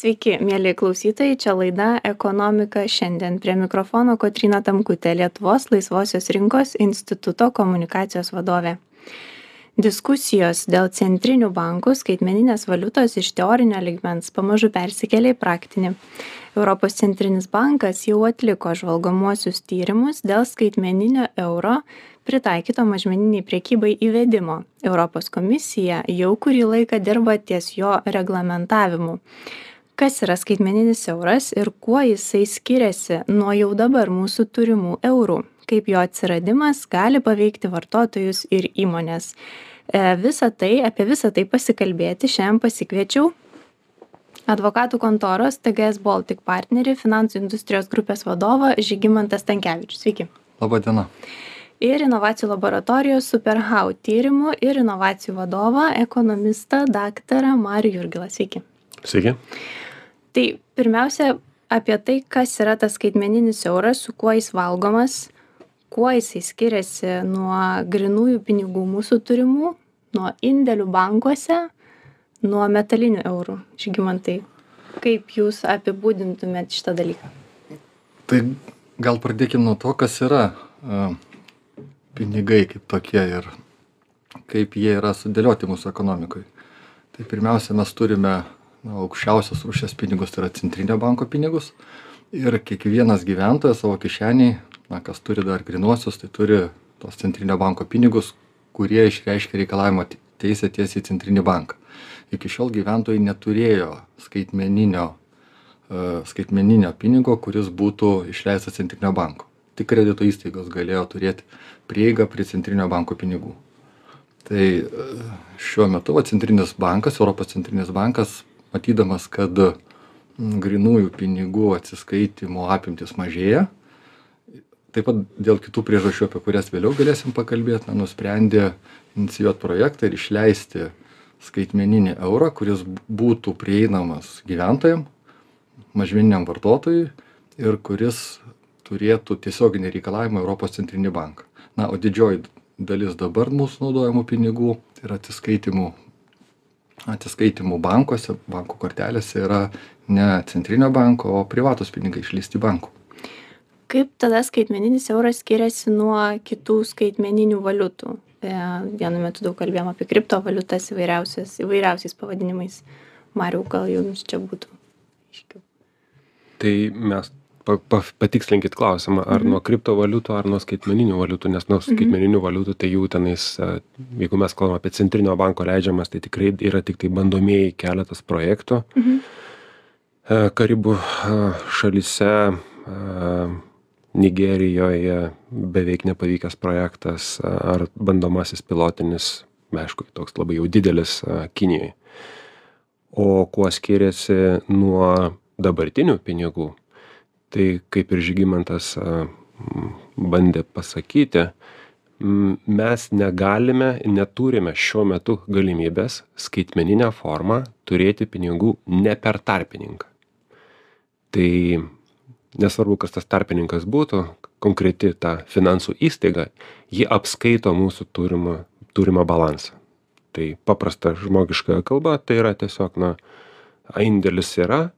Sveiki, mėly klausytojai, čia laida Ekonomika šiandien. Prie mikrofono Kotrina Tamkutė, Lietuvos laisvosios rinkos instituto komunikacijos vadovė. Diskusijos dėl centrinių bankų skaitmeninės valiutos iš teorinio ligmens pamažu persikėlė į praktinį. Europos centrinis bankas jau atliko žvalgomuosius tyrimus dėl skaitmeninio euro pritaikyto mažmeniniai priekybai įvedimo. Europos komisija jau kurį laiką dirba ties jo reglamentavimu kas yra skaitmeninis euras ir kuo jisai skiriasi nuo jau dabar mūsų turimų eurų kaip jo atsiradimas gali paveikti vartotojus ir įmones e, visa tai apie visa tai pasikalbėti šiandien pasikviečiau advokatų kontoros tgs baltic partnerį finansų industrijos grupės vadovą žygimantą stankevičių. Sveiki. Laba diena ir inovacijų laboratorijos superhau tyrimų ir inovacijų vadovą ekonomistą daktarą marių jurgilą. Sveiki. Sveiki tai pirmiausia apie tai kas yra tas skaitmeninis euras su kuo jis valgomas kuo jisai skiriasi nuo grynųjų pinigų mūsų turimų nuo indėlių bankuose nuo metalinių eurų. Žygimantai kaip jūs apibūdintumėt šitą dalyką? Tai gal pradėkim nuo to kas yra a, pinigai kaip tokie ir kaip jie yra sudėlioti mūsų ekonomikoj. Tai pirmiausia mes turime na aukščiausios rūšies pinigus tai yra centrinio banko pinigus. Ir kiekvienas gyventojas savo kišenėj na kas turi dar grynuosius tai turi tuos centrinio banko pinigus kurie išreiškia reikalavimo teisę tiesiai į centrinį banką. Iki šiol gyventojai neturėjo skaitmeninio e, skaitmeninio pinigo kuris būtų išleistas centrinio banko. Tik kredito įstaigos galėjo turėti prieigą prie centrinio banko pinigų. Tai e, šiuo metu va centrinis bankas europos centrinis bankas matydamas kad grynųjų pinigų atsiskaitymo apimtys mažėja. Taip pat dėl kitų priežasčių apie kurias vėliau galėsim pakalbėt na nusprendė inicijuot projektą ir išleisti skaitmeninį eurą kuris būtų prieinamas gyventojam mažmeniniam vartotojui ir kuris turėtų tiesioginį reikalavimą europos centrinį banką. Na o didžioji dalis dabar mūsų naudojamų pinigų yra atsiskaitymų atsiskaitymų bankuose bankų kortelėse yra ne centrinio banko o privatūs pinigai išleisti bankų. Kaip tada skaitmeninis euras skiriasi nuo kitų skaitmeninių valiutų? E, vienu metu daug kalbėjom apie kriptovaliutas įvairiausias įvairiausiais pavadinimais. Mariau gal jums čia būtų aiškiau? Tai mes pa, pa, patikslinkit klausimą, ar mhm. nuo kriptovaliutų, ar nuo skaitmeninių valiutų, nes nuo mhm. skaitmeninių valiutų tai jų tenais, jeigu mes kalbame apie centrinio banko leidžiamas, tai tikrai yra tik tai bandomieji keletas projektų. Mhm. Karibų šalyse, Nigerijoje beveik nepavykęs projektas ar bandomasis pilotinis, aišku, toks labai jau didelis Kinijoje. O kuo skiriasi nuo dabartinių pinigų, tai kaip ir žygimantas bandė pasakyti, mes negalime, neturime šiuo metu galimybės skaitmeninę formą turėti pinigų ne per tarpininką. Tai nesvarbu, kas tas tarpininkas būtų, konkreti ta finansų įstaiga, ji apskaito mūsų turimą, turimą balansą. Tai paprasta žmogiška kalba, tai yra tiesiog, na, indėlis yra,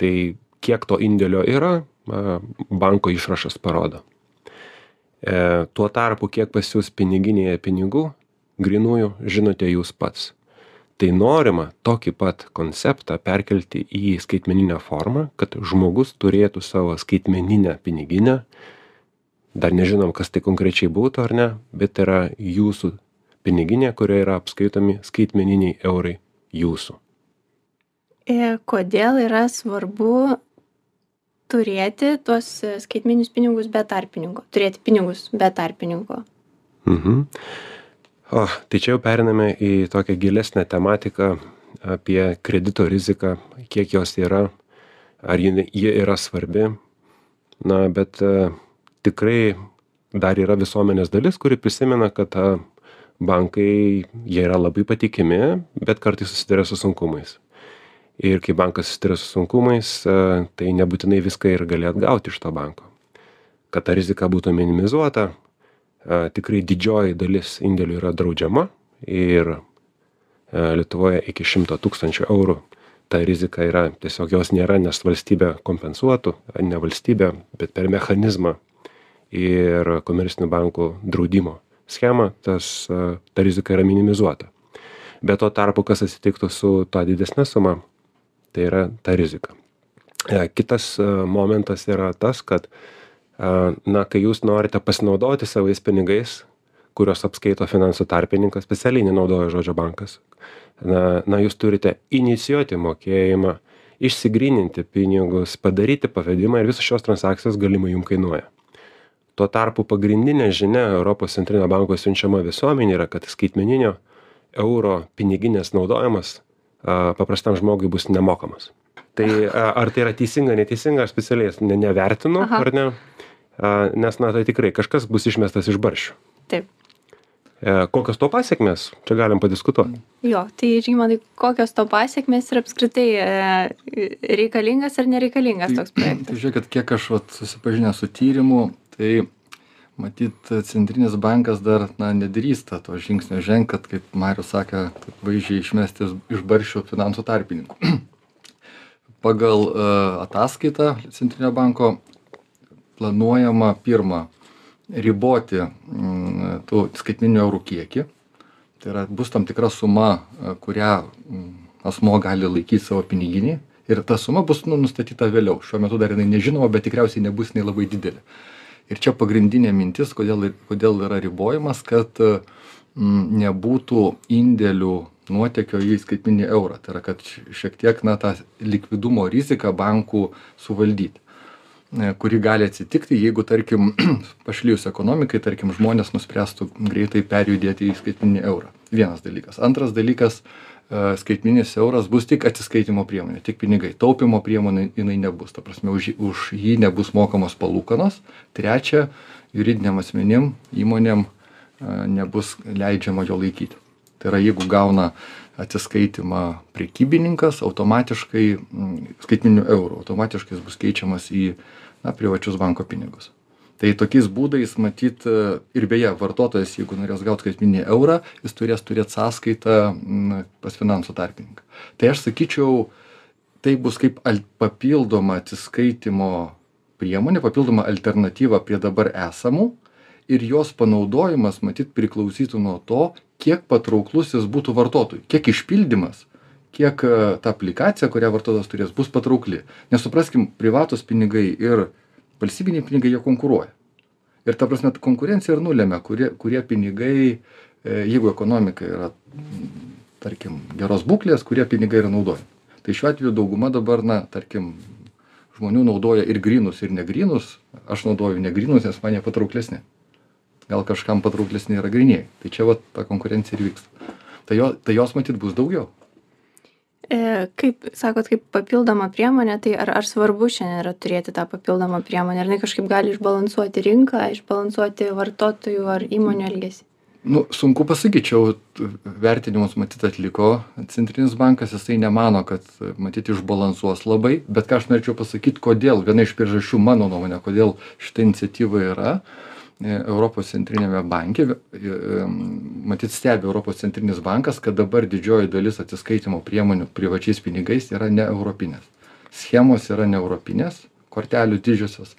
tai kiek to indėlio yra, banko išrašas parodo. E, tuo tarpu, kiek pas jūs piniginėje pinigų, grinųjų, žinote jūs pats. Tai norima tokį pat konceptą perkelti į skaitmeninę formą, kad žmogus turėtų savo skaitmeninę piniginę, dar nežinom, kas tai konkrečiai būtų ar ne, bet yra jūsų piniginė, kurioje yra apskaitomi skaitmeniniai eurai jūsų. E, kodėl yra svarbu turėti tuos e, skaitmeninius pinigus be tarpininko, turėti pinigus be tarpininko. Mhm. O, tai čia jau periname į tokią gilesnę tematiką apie kredito riziką, kiek jos yra, ar ji, ji yra svarbi. Na, bet uh, tikrai dar yra visuomenės dalis, kuri prisimena, kad uh, bankai, jie yra labai patikimi, bet kartais susiduria su sunkumais ir kai bankas susiduria su sunkumais e, tai nebūtinai viską ir gali atgauti iš to banko. Kad ta rizika būtų minimizuota e, tikrai didžioji dalis indėlių yra draudžiama ir e, Lietuvoje iki 100 tūkstančių eurų ta rizika yra tiesiog jos nėra nes valstybė kompensuotų ne valstybė bet per mechanizmą ir komercinių bankų draudimo schemą tas ta rizika yra minimizuota. Bet tuo tarpu kas atsitiktų su ta didesne suma tai yra ta rizika. E, kitas e, momentas yra tas kad na kai jūs norite pasinaudoti savais pinigais kuriuos apskaito finansų tarpininkas specialiai nenaudoju žodžio bankas na na jūs turite inicijuoti mokėjimą išsigryninti pinigus padaryti pavedimą ir visos šios transakcijos galimai jum kainuoja. Tuo tarpu pagrindinė žinia europos centrinio banko siunčiama visuomenei yra kad skaitmeninio euro piniginės naudojimas paprastam žmogui bus nemokamas. Tai ar tai yra teisinga neteisinga aš specialiai ne nevertinu ar ne? A nes na tai tikrai kažkas bus išmestas iš barščių. Taip. E, kokios to pasiekmes, čia galim padiskutuoti. Jo, tai žymantai, kokios to pasiekmes ir apskritai e, reikalingas ar nereikalingas toks Tai, projektas? tai žiūrėkit, kiek aš vat, susipažinęs su tyrimu, tai matyt, centrinis bankas dar nedrįsta to žingsnio žengti, kad, kaip Marius sakė, taip vaizdžiai išmesti iš barščių finansų tarpininkų. Pagal uh, ataskaitą centrinio banko planuojama pirmą riboti mm, tų skaitmeninių eurų kiekį. Tai yra, bus tam tikra suma, e, kurią mm, asmo gali laikyti savo piniginį ir ta suma bus nu, nustatyta vėliau. Šiuo metu dar jinai nežinoma, bet tikriausiai nebus jinai labai didelė. Ir čia pagrindinė mintis, kodėl, kodėl yra ribojimas, kad mm, nebūtų indėlių nuotekio į skaitminį eurą. Tai yra, kad šiek tiek na, tą likvidumo riziką bankų suvaldyti. E, kuri gali atsitikti, jeigu, tarkim, pašlyjus ekonomikai, tarkim, žmonės nuspręstų greitai perjudėti į skaitminį eurą. Vienas dalykas. Antras dalykas, e, skaitminis euras bus tik atsiskaitimo priemonė, tik pinigai. Taupimo priemonė jinai nebus, ta prasme, už, už jį nebus mokamos palūkanos. Trečia, juridiniam asmenim, įmonėm e, nebus leidžiama jo laikyti. Tai yra, jeigu gauna atsiskaitimą prekybininkas, automatiškai skaitminių eurų, automatiškai jis bus keičiamas į na, privačius banko pinigus. Tai tokiais būdais matyt ir beje, vartotojas, jeigu norės gauti skaitminį eurą, jis turės turėti sąskaitą na, pas finansų tarpininką. Tai aš sakyčiau, tai bus kaip al papildoma atsiskaitimo priemonė, papildoma alternatyva prie dabar esamų ir jos panaudojimas matyt priklausytų nuo to, kiek patrauklus jis būtų vartotojui, kiek išpildymas kiek ta aplikacija, kurią vartotojas turės, bus patraukli. Nes supraskim, privatus pinigai ir valstybiniai pinigai jie konkuruoja. Ir ta prasme, konkurencija ir nulėmė, kurie, kurie pinigai, e, jeigu ekonomika yra, tarkim, geros būklės, kurie pinigai yra naudojami. Tai šiuo atveju dauguma dabar, na, tarkim, žmonių naudoja ir grinus, ir negrinus. Aš naudoju negrinus, nes man jie patrauklesni. Gal kažkam patrauklesni yra griniai. Tai čia va ta konkurencija ir vyksta. Tai, jo, tai jos matyt bus daugiau. E, kaip sakot, kaip papildoma priemonė, tai ar, ar svarbu šiandien yra turėti tą papildomą priemonę? Ar jinai kažkaip gali išbalansuoti rinką, išbalansuoti vartotojų ar įmonių elgesį? Nu, sunku pasakyčiau, vertinimus matyt atliko Centrinis bankas, jisai nemano, kad matyt išbalansuos labai, bet ką aš norėčiau pasakyti, kodėl, viena iš priežasčių mano nuomonė, kodėl šita iniciatyva yra, E, Europos centrinėme banke, e, matyt stebi Europos centrinis bankas, kad dabar didžioji dalis atsiskaitimo priemonių privačiais pinigais yra ne europinės. Schemos yra ne europinės, kortelių didžiosios.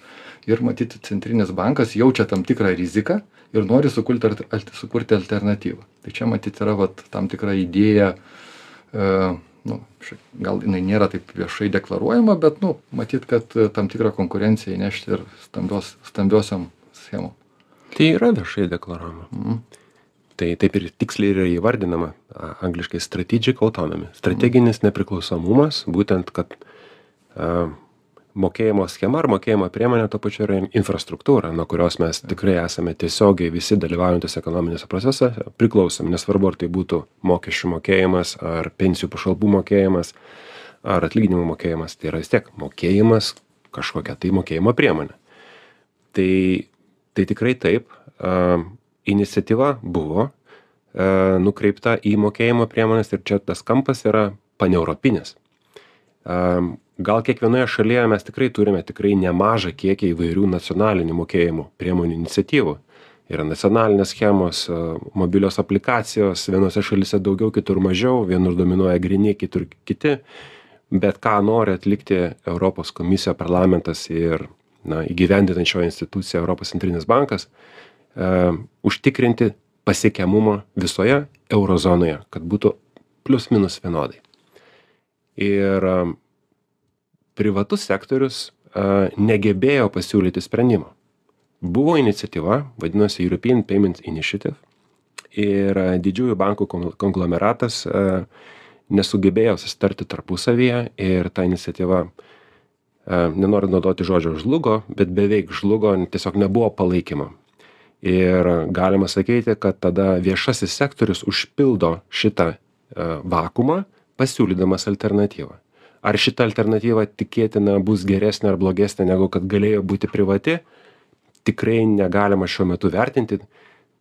Ir matyt, centrinis bankas jaučia tam tikrą riziką ir nori sukurti, sukurti alternatyvą. Tai čia matyt yra vat, tam tikra idėja, e, nu, gal jinai nėra taip viešai deklaruojama, bet nu, matyt, kad tam tikrą konkurenciją įnešti ir stambios, stambiosiam schemom. Tai yra viešai deklaruojama. Mhm. Tai taip ir tiksliai yra įvardinama, angliškai strategic autonomy. Strateginis nepriklausomumas, būtent, kad a, mokėjimo schema ar mokėjimo priemonė to pačiu yra infrastruktūra, nuo kurios mes tikrai esame tiesiogiai visi dalyvaujantis ekonominėse procesuose priklausom, nesvarbu ar tai būtų mokesčių mokėjimas, ar pensijų pašalpų mokėjimas, ar atlyginimų mokėjimas, tai yra vis tiek mokėjimas kažkokia tai mokėjimo priemonė. Tai tai tikrai taip. A iniciatyva buvo a nukreipta į mokėjimo priemones ir čia tas kampas yra paneuropinis. A gal kiekvienoje šalyje mes tikrai turime tikrai nemažą kiekį įvairių nacionalinių mokėjimo priemonių iniciatyvų. Yra nacionalinės schemos mobilios aplikacijos vienose šalyse daugiau kitur mažiau vienur dominuoja gryni kitur kiti. Bet ką nori atlikti europos komisija parlamentas ir na įgyvendinančioji institucija europos centrinis bankas e, užtikrinti pasiekiamumą visoje euro zonoje kad būtų plius minus vienodai. Ir e, privatus sektorius e, negebėjo pasiūlyti sprendimo. Buvo iniciatyva vadinosi european payment initiative ir didžiųjų bankų konglomeratas nesugebėjo susitarti tarpusavyje ir ta iniciatyva nenoriu naudoti žodžio žlugo, bet beveik žlugo, tiesiog nebuvo palaikymo. Ir galima sakyti, kad tada viešasis sektorius užpildo šitą vakumą, pasiūlydamas alternatyvą. Ar šita alternatyva tikėtina bus geresnė ar blogesnė negu kad galėjo būti privati, tikrai negalima šiuo metu vertinti,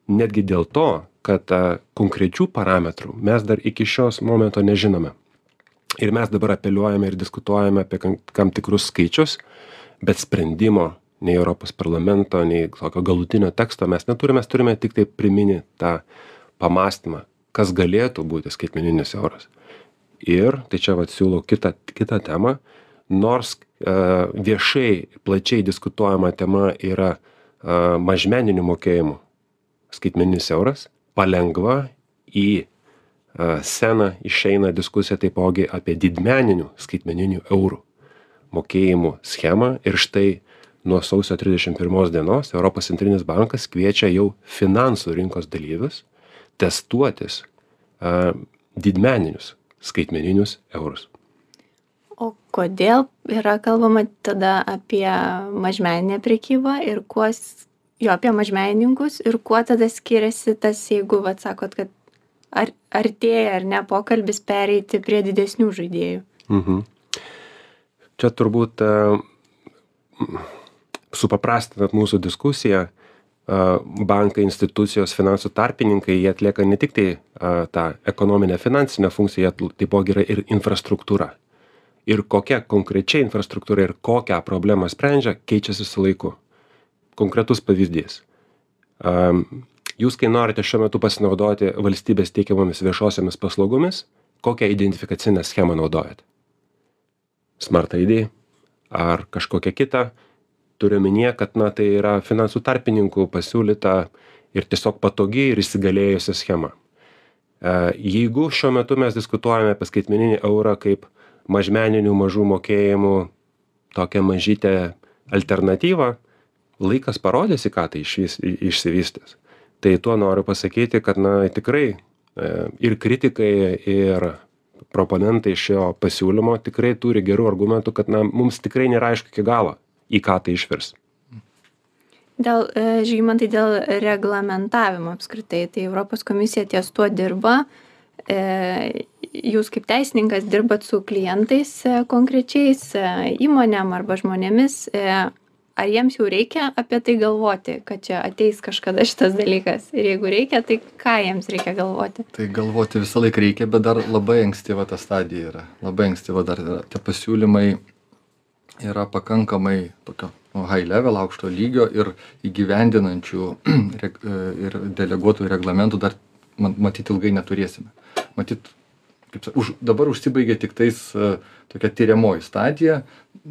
netgi dėl to, kad konkrečių parametrų mes dar iki šios momento nežinome ir mes dabar apeliuojame ir diskutuojame apie kam tikrus skaičius bet sprendimo nei europos parlamento nei tokio galutinio teksto mes neturime mes turime tiktai priminį tą pamąstymą kas galėtų būti skaitmeninis euras. Ir tai čia vat siūlau kitą kitą temą. Nors e, viešai plačiai diskutuojama tema yra e, mažmeninių mokėjimų skaitmeninis euras palengva į sceną išeina diskusija taipogi apie didmeninių skaitmeninių eurų mokėjimų schemą ir štai nuo sausio 31 dienos Europos centrinis bankas kviečia jau finansų rinkos dalyvius testuotis a, didmeninius skaitmeninius eurus. O kodėl yra kalbama tada apie mažmeninę prekybą ir kuo, jo apie mažmenininkus ir kuo tada skiriasi tas, jeigu, vad sakot, kad ar artėja ar ne pokalbis pereiti prie didesnių žaidėjų. Mhm. Čia turbūt e, supaprastinant mūsų diskusiją, e, bankai, institucijos, finansų tarpininkai, jie atlieka ne tik tai e, tą ekonominę finansinę funkciją, taipogi yra ir infrastruktūra. Ir kokia konkrečiai infrastruktūra ir kokią problemą sprendžia, keičiasi su laiku. Konkretus pavyzdys jūs kai norite šiuo metu pasinaudoti valstybės teikiamomis viešosiomis paslaugomis kokią identifikacinę schemą naudojat? Smart id ar kažkokią kitą? Turiu omenyje kad na tai yra finansų tarpininkų pasiūlyta ir tiesiog patogi ir įsigalėjusi schema. E, jeigu šiuo metu mes diskutuojame apie skaitmeninį eurą kaip mažmeninių mažų mokėjimų tokią mažytę alternatyvą laikas parodys į ką tai išsivystys tai tuo noriu pasakyti kad na tikrai e, ir kritikai ir proponentai šio pasiūlymo tikrai turi gerų argumentų kad na mums tikrai nėra aišku iki galo į ką tai išvirs. Dėl e, žygimantai dėl reglamentavimo apskritai tai europos komisija ties tuo dirba. E, jūs kaip teisininkas dirbat su klientais konkrečiais įmonėm arba žmonėmis ar jiems jau reikia apie tai galvoti kad čia ateis kažkada šitas dalykas? Ir jeigu reikia tai ką jiems reikia galvoti? Tai galvoti visąlaik reikia bet dar labai ankstyva ta stadija yra. Labai ankstyva dar yra. Tie pasiūlymai yra pakankamai tokio nu high level aukšto lygio ir įgyvendinančių ir deleguotų reglamentų dar man matyt ilgai neturėsime. Matyt kaip sa už dabar užsibaigė tiktais e, tokia tiriamoji stadija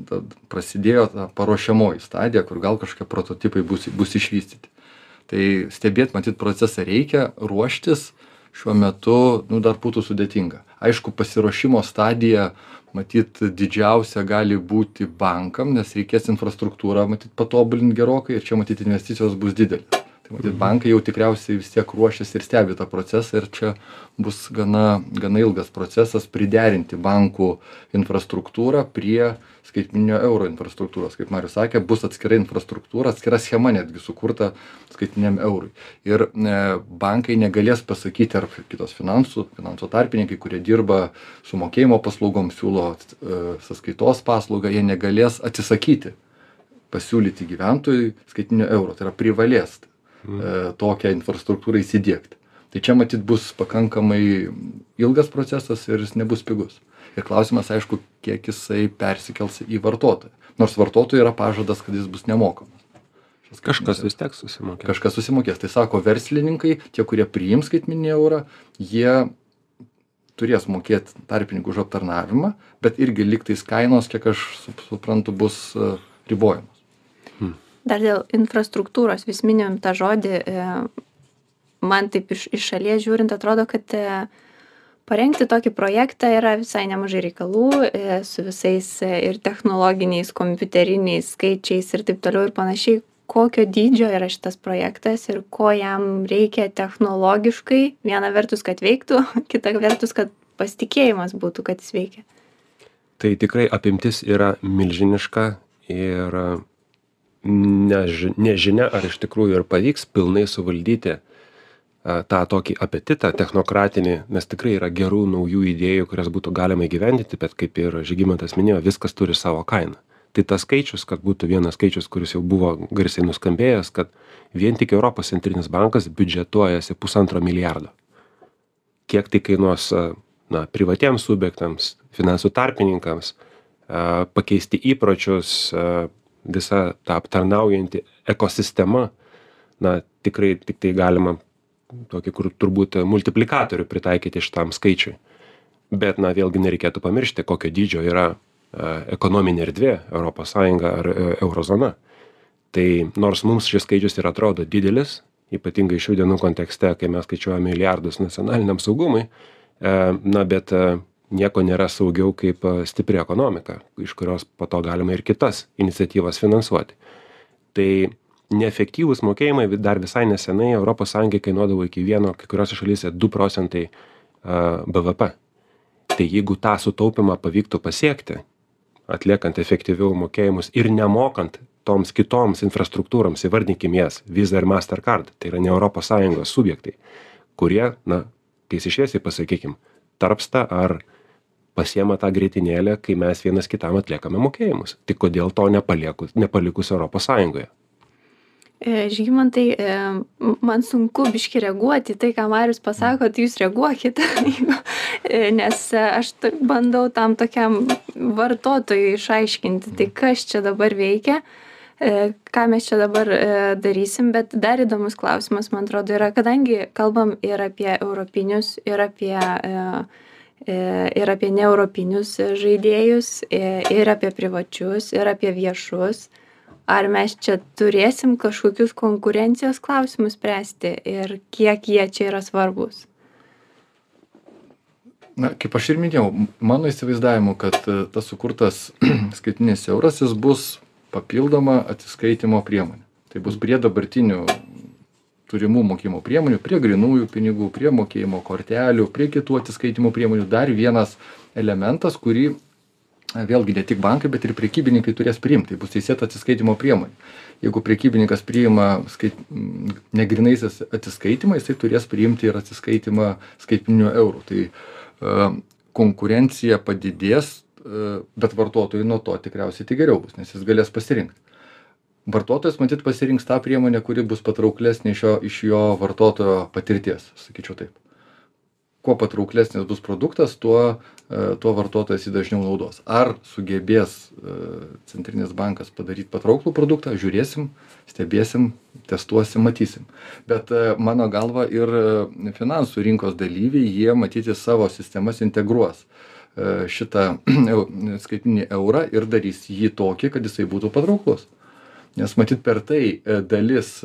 tad prasidėjo ta paruošiamoji stadija kur gal kažkokie prototipai bus bus išvystyti. Tai stebėt matyt procesą reikia ruoštis šiuo metu nu dar būtų sudėtinga. Aišku pasiruošimo stadija matyt didžiausia gali būti bankam nes reikės infrastruktūrą matyt patobulint gerokai ir čia matyt investicijos bus didelės tai matyt bankai jau tikriausiai vis tiek ruošiasi ir stebi tą procesą ir čia bus gana gana ilgas procesas priderinti bankų infrastruktūrą prie skaitmeninio euro infrastruktūros. Kaip marius sakė bus atskira infrastruktūra atskira schema netgi sukurta skaitmeniniam eurui. Ir e, bankai negalės pasakyti ar kitos finansų finansų tarpininkai kurie dirba su mokėjimo paslaugom siūlo e, sąskaitos paslaugą jie negalės atsisakyti pasiūlyti gyventojui skaitmeninio euro. Tai yra privalės tokią infrastruktūrą įsidiegti. Tai čia matyt bus pakankamai ilgas procesas ir jis nebus pigus. Ir klausimas, aišku, kiek jisai persikels į vartotoją. Nors vartotojui yra pažadas, kad jis bus nemokamas. Kažkas vis tiek susimokės. Kažkas susimokės. Tai sako verslininkai, tie, kurie priims skaitminį eurą, jie turės mokėt tarpininkui už aptarnavimą bet irgi lygtais kainos kiek aš sup suprantu bus e, ribojamos dar dėl infrastruktūros vis minim tą žodį e, man taip iš iš šalies žiūrint atrodo kad e, parengti tokį projektą yra visai nemažai reikalų su visais ir technologiniais kompiuteriniais skaičiais ir taip toliau ir panašiai. Kokio dydžio yra šitas projektas ir ko jam reikia technologiškai? Viena vertus kad veiktų kita vertus kad pasitikėjimas būtų kad jis veikia. Tai tikrai apimtis yra milžiniška ir neži nežinia ar iš tikrųjų ir pavyks pilnai suvaldyti tą tokį apetitą technokratinį. Nes tikrai yra gerų naujų idėjų kurias būtų galima įgyvendinti bet kaip ir žygimantas minėjo viskas turi savo kainą. Tai tas skaičius kad būtų vienas skaičius kuris jau buvo garsiai nuskambėjęs kad vien tik europos centrinis bankas biudžetuojasi pusantro milijardo. Kiek tai kainuos na privatiems subjektams finansų tarpininkams pakeisti įpročius visa ta aptarnaujanti ekosistema na tikrai tiktai galima tokį kur turbūt multiplikatorių pritaikyti šitam skaičiui. Bet na vėlgi nereikėtų pamiršti kokio dydžio yra ekonominė erdvė sąjunga ar e, euro zona tai nors mums šis skaičius ir atrodo didelis ypatingai šių dienų kontekste kai mes skaičiuojam milijardus nacionaliniam saugumui e, na bet e, nieko nėra saugiau kaip stipri ekonomika iš kurios po to galima ir kitas iniciatyvas finansuoti. Tai neefektyvūs mokėjimai dar visai nesenai sąjungai kainuodavo iki vieno kai kuriose šalyse du procentai bvp tai jeigu tą sutaupymą pavyktų pasiekti atliekant efektyviau mokėjimus ir nemokant toms kitoms infrastruktūroms įvardinkim jas visa ir mastercard tai yra ne sąjungos subjektai kurie na tiesiai šviesiai pasakykim tarpsta ar pasiema tą grietinėlę kai mes vienas kitam atliekame mokėjimus. Tai kodėl to nepaliekus nepalikus europos sąjungoje? E, žygimantai, e, man sunku biški reaguoti tai, ką Marius pasako, tai jūs reaguokite, e, nes aš bandau tam tokiam vartotojui išaiškinti, tai kas čia dabar veikia, ką mes čia dabar darysim, bet dar įdomus klausimas, man atrodo, yra, kadangi kalbam ir apie europinius, ir apie ir apie neeuropinius žaidėjus, ir apie privačius, ir apie viešus ar mes čia turėsim kažkokius konkurencijos klausimus spręsti ir kiek jie čia yra svarbūs? Na, kaip aš ir minėjau, mano įsivaizdavimu, kad e, tas sukurtas skaitinis euras jis bus papildoma atsiskaitimo priemonė. Tai bus prie dabartinių turimų mokymo priemonių, prie grinųjų pinigų, prie mokėjimo kortelių, prie kitų atsiskaitimo priemonių. Dar vienas elementas, kurį vėlgi ne tik bankai bet ir prekybininkai turės priimt tai bus teisėta atsiskaitymo priemonė. Jeigu prekybininkas priima skait ne grynaisiais atsiskaitymais tai turės priimti ir atsiskaitymą skaitmeniniu euru tai a konkurencija padidės a bet vartotojui nuo to tikriausiai tik geriau bus nes jis galės pasirinkt vartotojas matyt pasirinks tą priemonę kuri bus patrauklesnė iš jo iš jo vartotojo patirties sakyčiau taip. Kuo patrauklesnis bus produktas tuo e, tuo vartotojas jį dažniau naudos. Ar sugebės e, centrinis bankas padaryt patrauklų produktą žiūrėsim stebėsim testuosim matysim. Bet e, mano galva ir finansų rinkos dalyviai jie matyt į savo sistemas integruos šitą skaitmeninį eurą ir darys jį tokį kad jisai būtų patrauklus nes matyt per tai dalis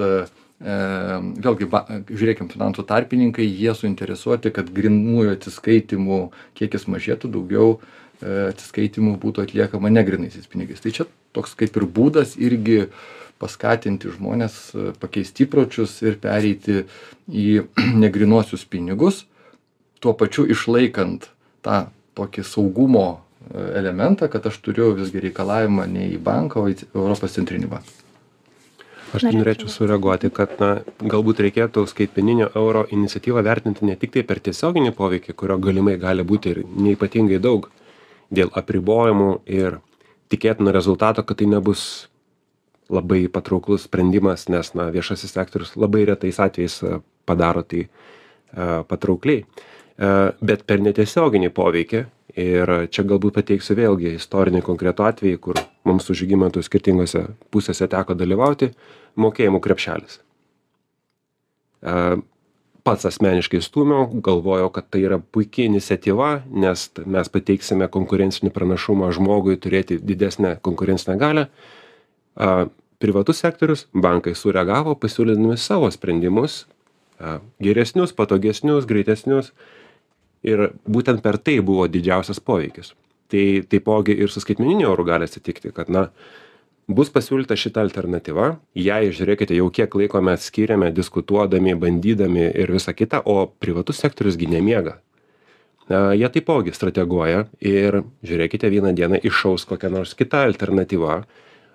vėlgi ba žiūrėkim finansų tarpininkai jie suinteresuoti kad grynųjų atsiskaitymų kiekis mažėtų daugiau e, atsiskaitymų būtų atliekama ne grynaisiais pinigais. Tai čia toks kaip ir būdas irgi paskatinti žmones e, pakeist įpročius ir pereiti į negrynuosius pinigus tuo pačiu išlaikant tą tokį saugumo e, elementą kad aš turiu visgi reikalavimą ne į banką o į europos centrinį banką aš tai norėčiau sureaguoti kad na galbūt reikėtų skaitmeninio euro iniciatyvą vertinti ne tiktai per tiesioginį poveikį kurio galimai gali būti ir neypatingai daug dėl apribojimų ir tikėtino rezultato kad tai nebus labai patrauklus sprendimas nes na viešasis sektorius labai retais atvejais e, padaro tai e, patraukliai. E, bet per netiesioginį poveikį ir čia galbūt pateiksiu vėlgi istorinį konkretų atvejį kur mums su žygimantu skirtingose pusėse teko dalyvauti mokėjimų krepšelis. Pats asmeniškai stūmiau galvojau kad tai yra puiki iniciatyva nes mes pateiksime konkurencinį pranašumą žmogui turėti didesnę konkurencinę galią. A privatus sektorius bankai sureagavo pasiūlydami savo sprendimus a geresnius patogesnius greitesnius. Ir būtent per tai buvo didžiausias poveikis tai taipogi ir su skaitmeniniu euru gali atsitikti kad na bus pasiūlyta šita alternatyva jai žiūrėkite jau kiek laiko mes skyrėme diskutuodami bandydami ir visa kita o privatus sektorius gi nemiega. A jie taipogi strateguoja ir žiūrėkite vieną dieną iššaus kokia nors kita alternatyva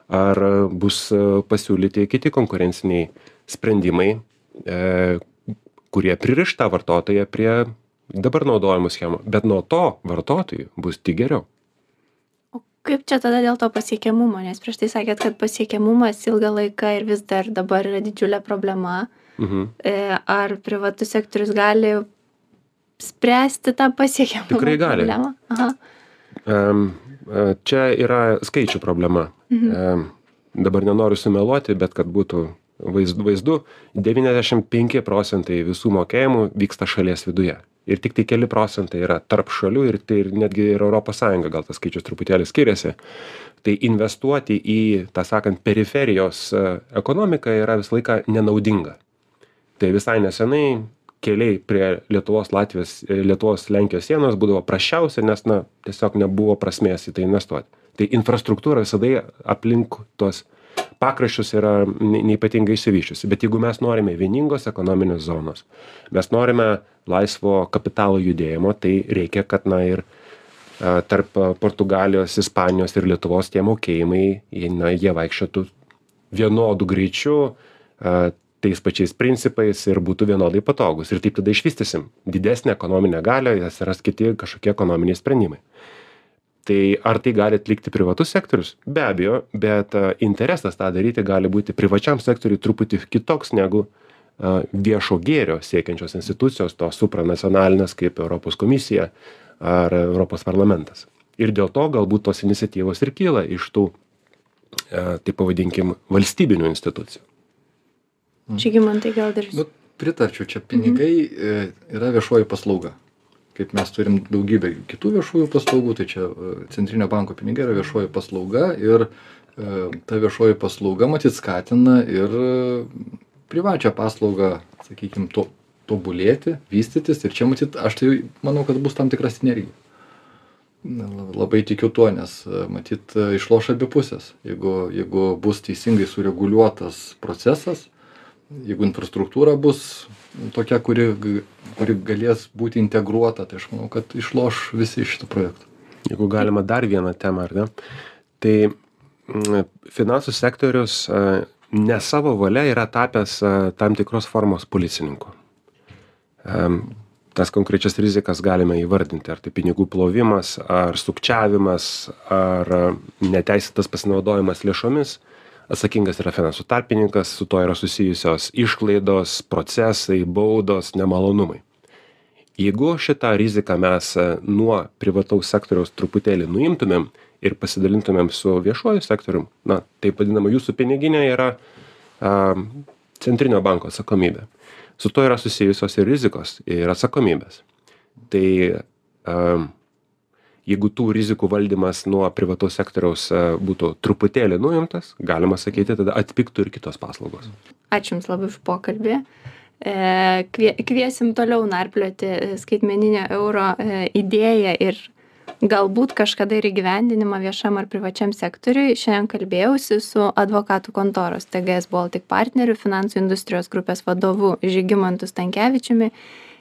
ar bus pasiūlyti kiti konkurenciniai sprendimai e kurie pririš tą vartotoją prie dabar naudojamų schemų bet nuo to vartotojui bus tik geriau kaip čia tada dėl to pasiekiamumo nes prieš tai sakėt kad pasiekiamumas ilgą laiką ir vis dar dabar yra didžiulė problema mhm. e, ar privatus sektorius gali spręsti tą pasiekiamumo Tikrai gali. problemą? Aha. E, Čia yra skaičių problema. Em, Dabar nenoriu sumeluoti, bet kad būtų vaizdu, vaizdu 95 procentai visų mokėjimų vyksta šalies viduje. Ir tiktai keli procentai yra tarp šalių ir tai ir netgi ir europos sąjunga gal tas skaičius truputėlį skiriasi. Tai investuoti į tą sakant periferijos e, ekonomiką yra visą laiką nenaudinga. Tai visai nesenai keliai prie lietuvos latvijos e, lietuvos lenkijos sienos būdavo prasčiausi nes na tiesiog nebuvo prasmės į tai investuot tai infrastruktūra visada aplink tuos pakraščius yra ne neypatingai išsivysčiusi. Bet jeigu mes norime vieningos ekonominės zonos mes norime laisvo kapitalo judėjimo tai reikia kad na ir a tarp portugalijos ispanijos ir lietuvos tie mokėjimai jie na jie vaikščiotų vienodu greičiu a tais pačiais principais ir būtų vienodai patogūs. Ir taip tada išvystysim didesnę ekonominę galią atsiras kiti kažkokie ekonominiai sprendimai tai ar tai gali atlikti privatus sektorius? Be abejo bet interesas tą daryti gali būti privačiam sektoriui truputį kitoks negu a viešo gėrio siekiančios institucijos tos supranacionalinės kaip europos komisija ar europos parlamentas. Ir dėl to galbūt tos iniciatyvos ir kyla iš tų a taip pavadinkim valstybinių institucijų. Žygimantai gal dar Nu, pritarčiau, čia pinigai e, yra viešoji paslauga. Kaip mes turim daugybę kitų viešųjų paslaugų, tai čia e, Centrinio banko pinigai yra viešoji paslauga ir e, ta viešoji paslauga matyt skatina ir privačią paslaugą, sakykime, to, tobulėti, vystytis ir čia matyt, aš tai manau, kad bus tam tikra sinergija. Labai tikiu tuo, nes matyt išloš abi pusės. Jeigu, jeigu bus teisingai sureguliuotas procesas, jeigu infrastruktūra bus tokia, kuri, kuri galės būti integruota, tai aš manau, kad išloš visi iš šitų projektų. Jeigu galima dar vieną temą, ar ne? Tai mm, finansų sektorius a, ne savo valia yra tapęs a, tam tikros formos policininku. Am, Tas konkrečias rizikas galime įvardinti, ar tai pinigų plovimas, ar sukčiavimas, ar neteisėtas pasinaudojimas lėšomis. Atsakingas yra finansų tarpininkas, su to yra susijusios išlaidos, procesai, baudos, nemalonumai. Jeigu šitą riziką mes a, nuo privataus sektoriaus truputėlį nuimtumėm ir pasidalintumėm su viešuoju sektorium, na, taip vadinama jūsų piniginė yra a, centrinio banko atsakomybė. Su to yra susijusios ir rizikos, ir atsakomybės. Tai a, jeigu tų rizikų valdymas nuo privataus sektoriaus a, būtų truputėlį nuimtas, galima sakyti, tada atpiktų ir kitos paslaugos. Ačiū Jums labai už pokalbį. E, kvie, kviesim toliau narplioti skaitmeninio euro e, idėją ir galbūt kažkada ir įgyvendinimą viešam ar privačiam sektoriui. Šiandien kalbėjausi su advokatų kontoros TGS Baltic partneriu, finansų industrijos grupės vadovu Žygimantu Stankievičiumi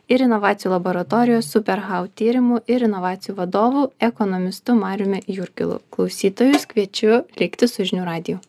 ir inovacijų laboratorijos Superhau tyrimų ir inovacijų vadovu ekonomistu Mariumi Jurgilu. Klausytojus kviečiu likti su žinių radiju.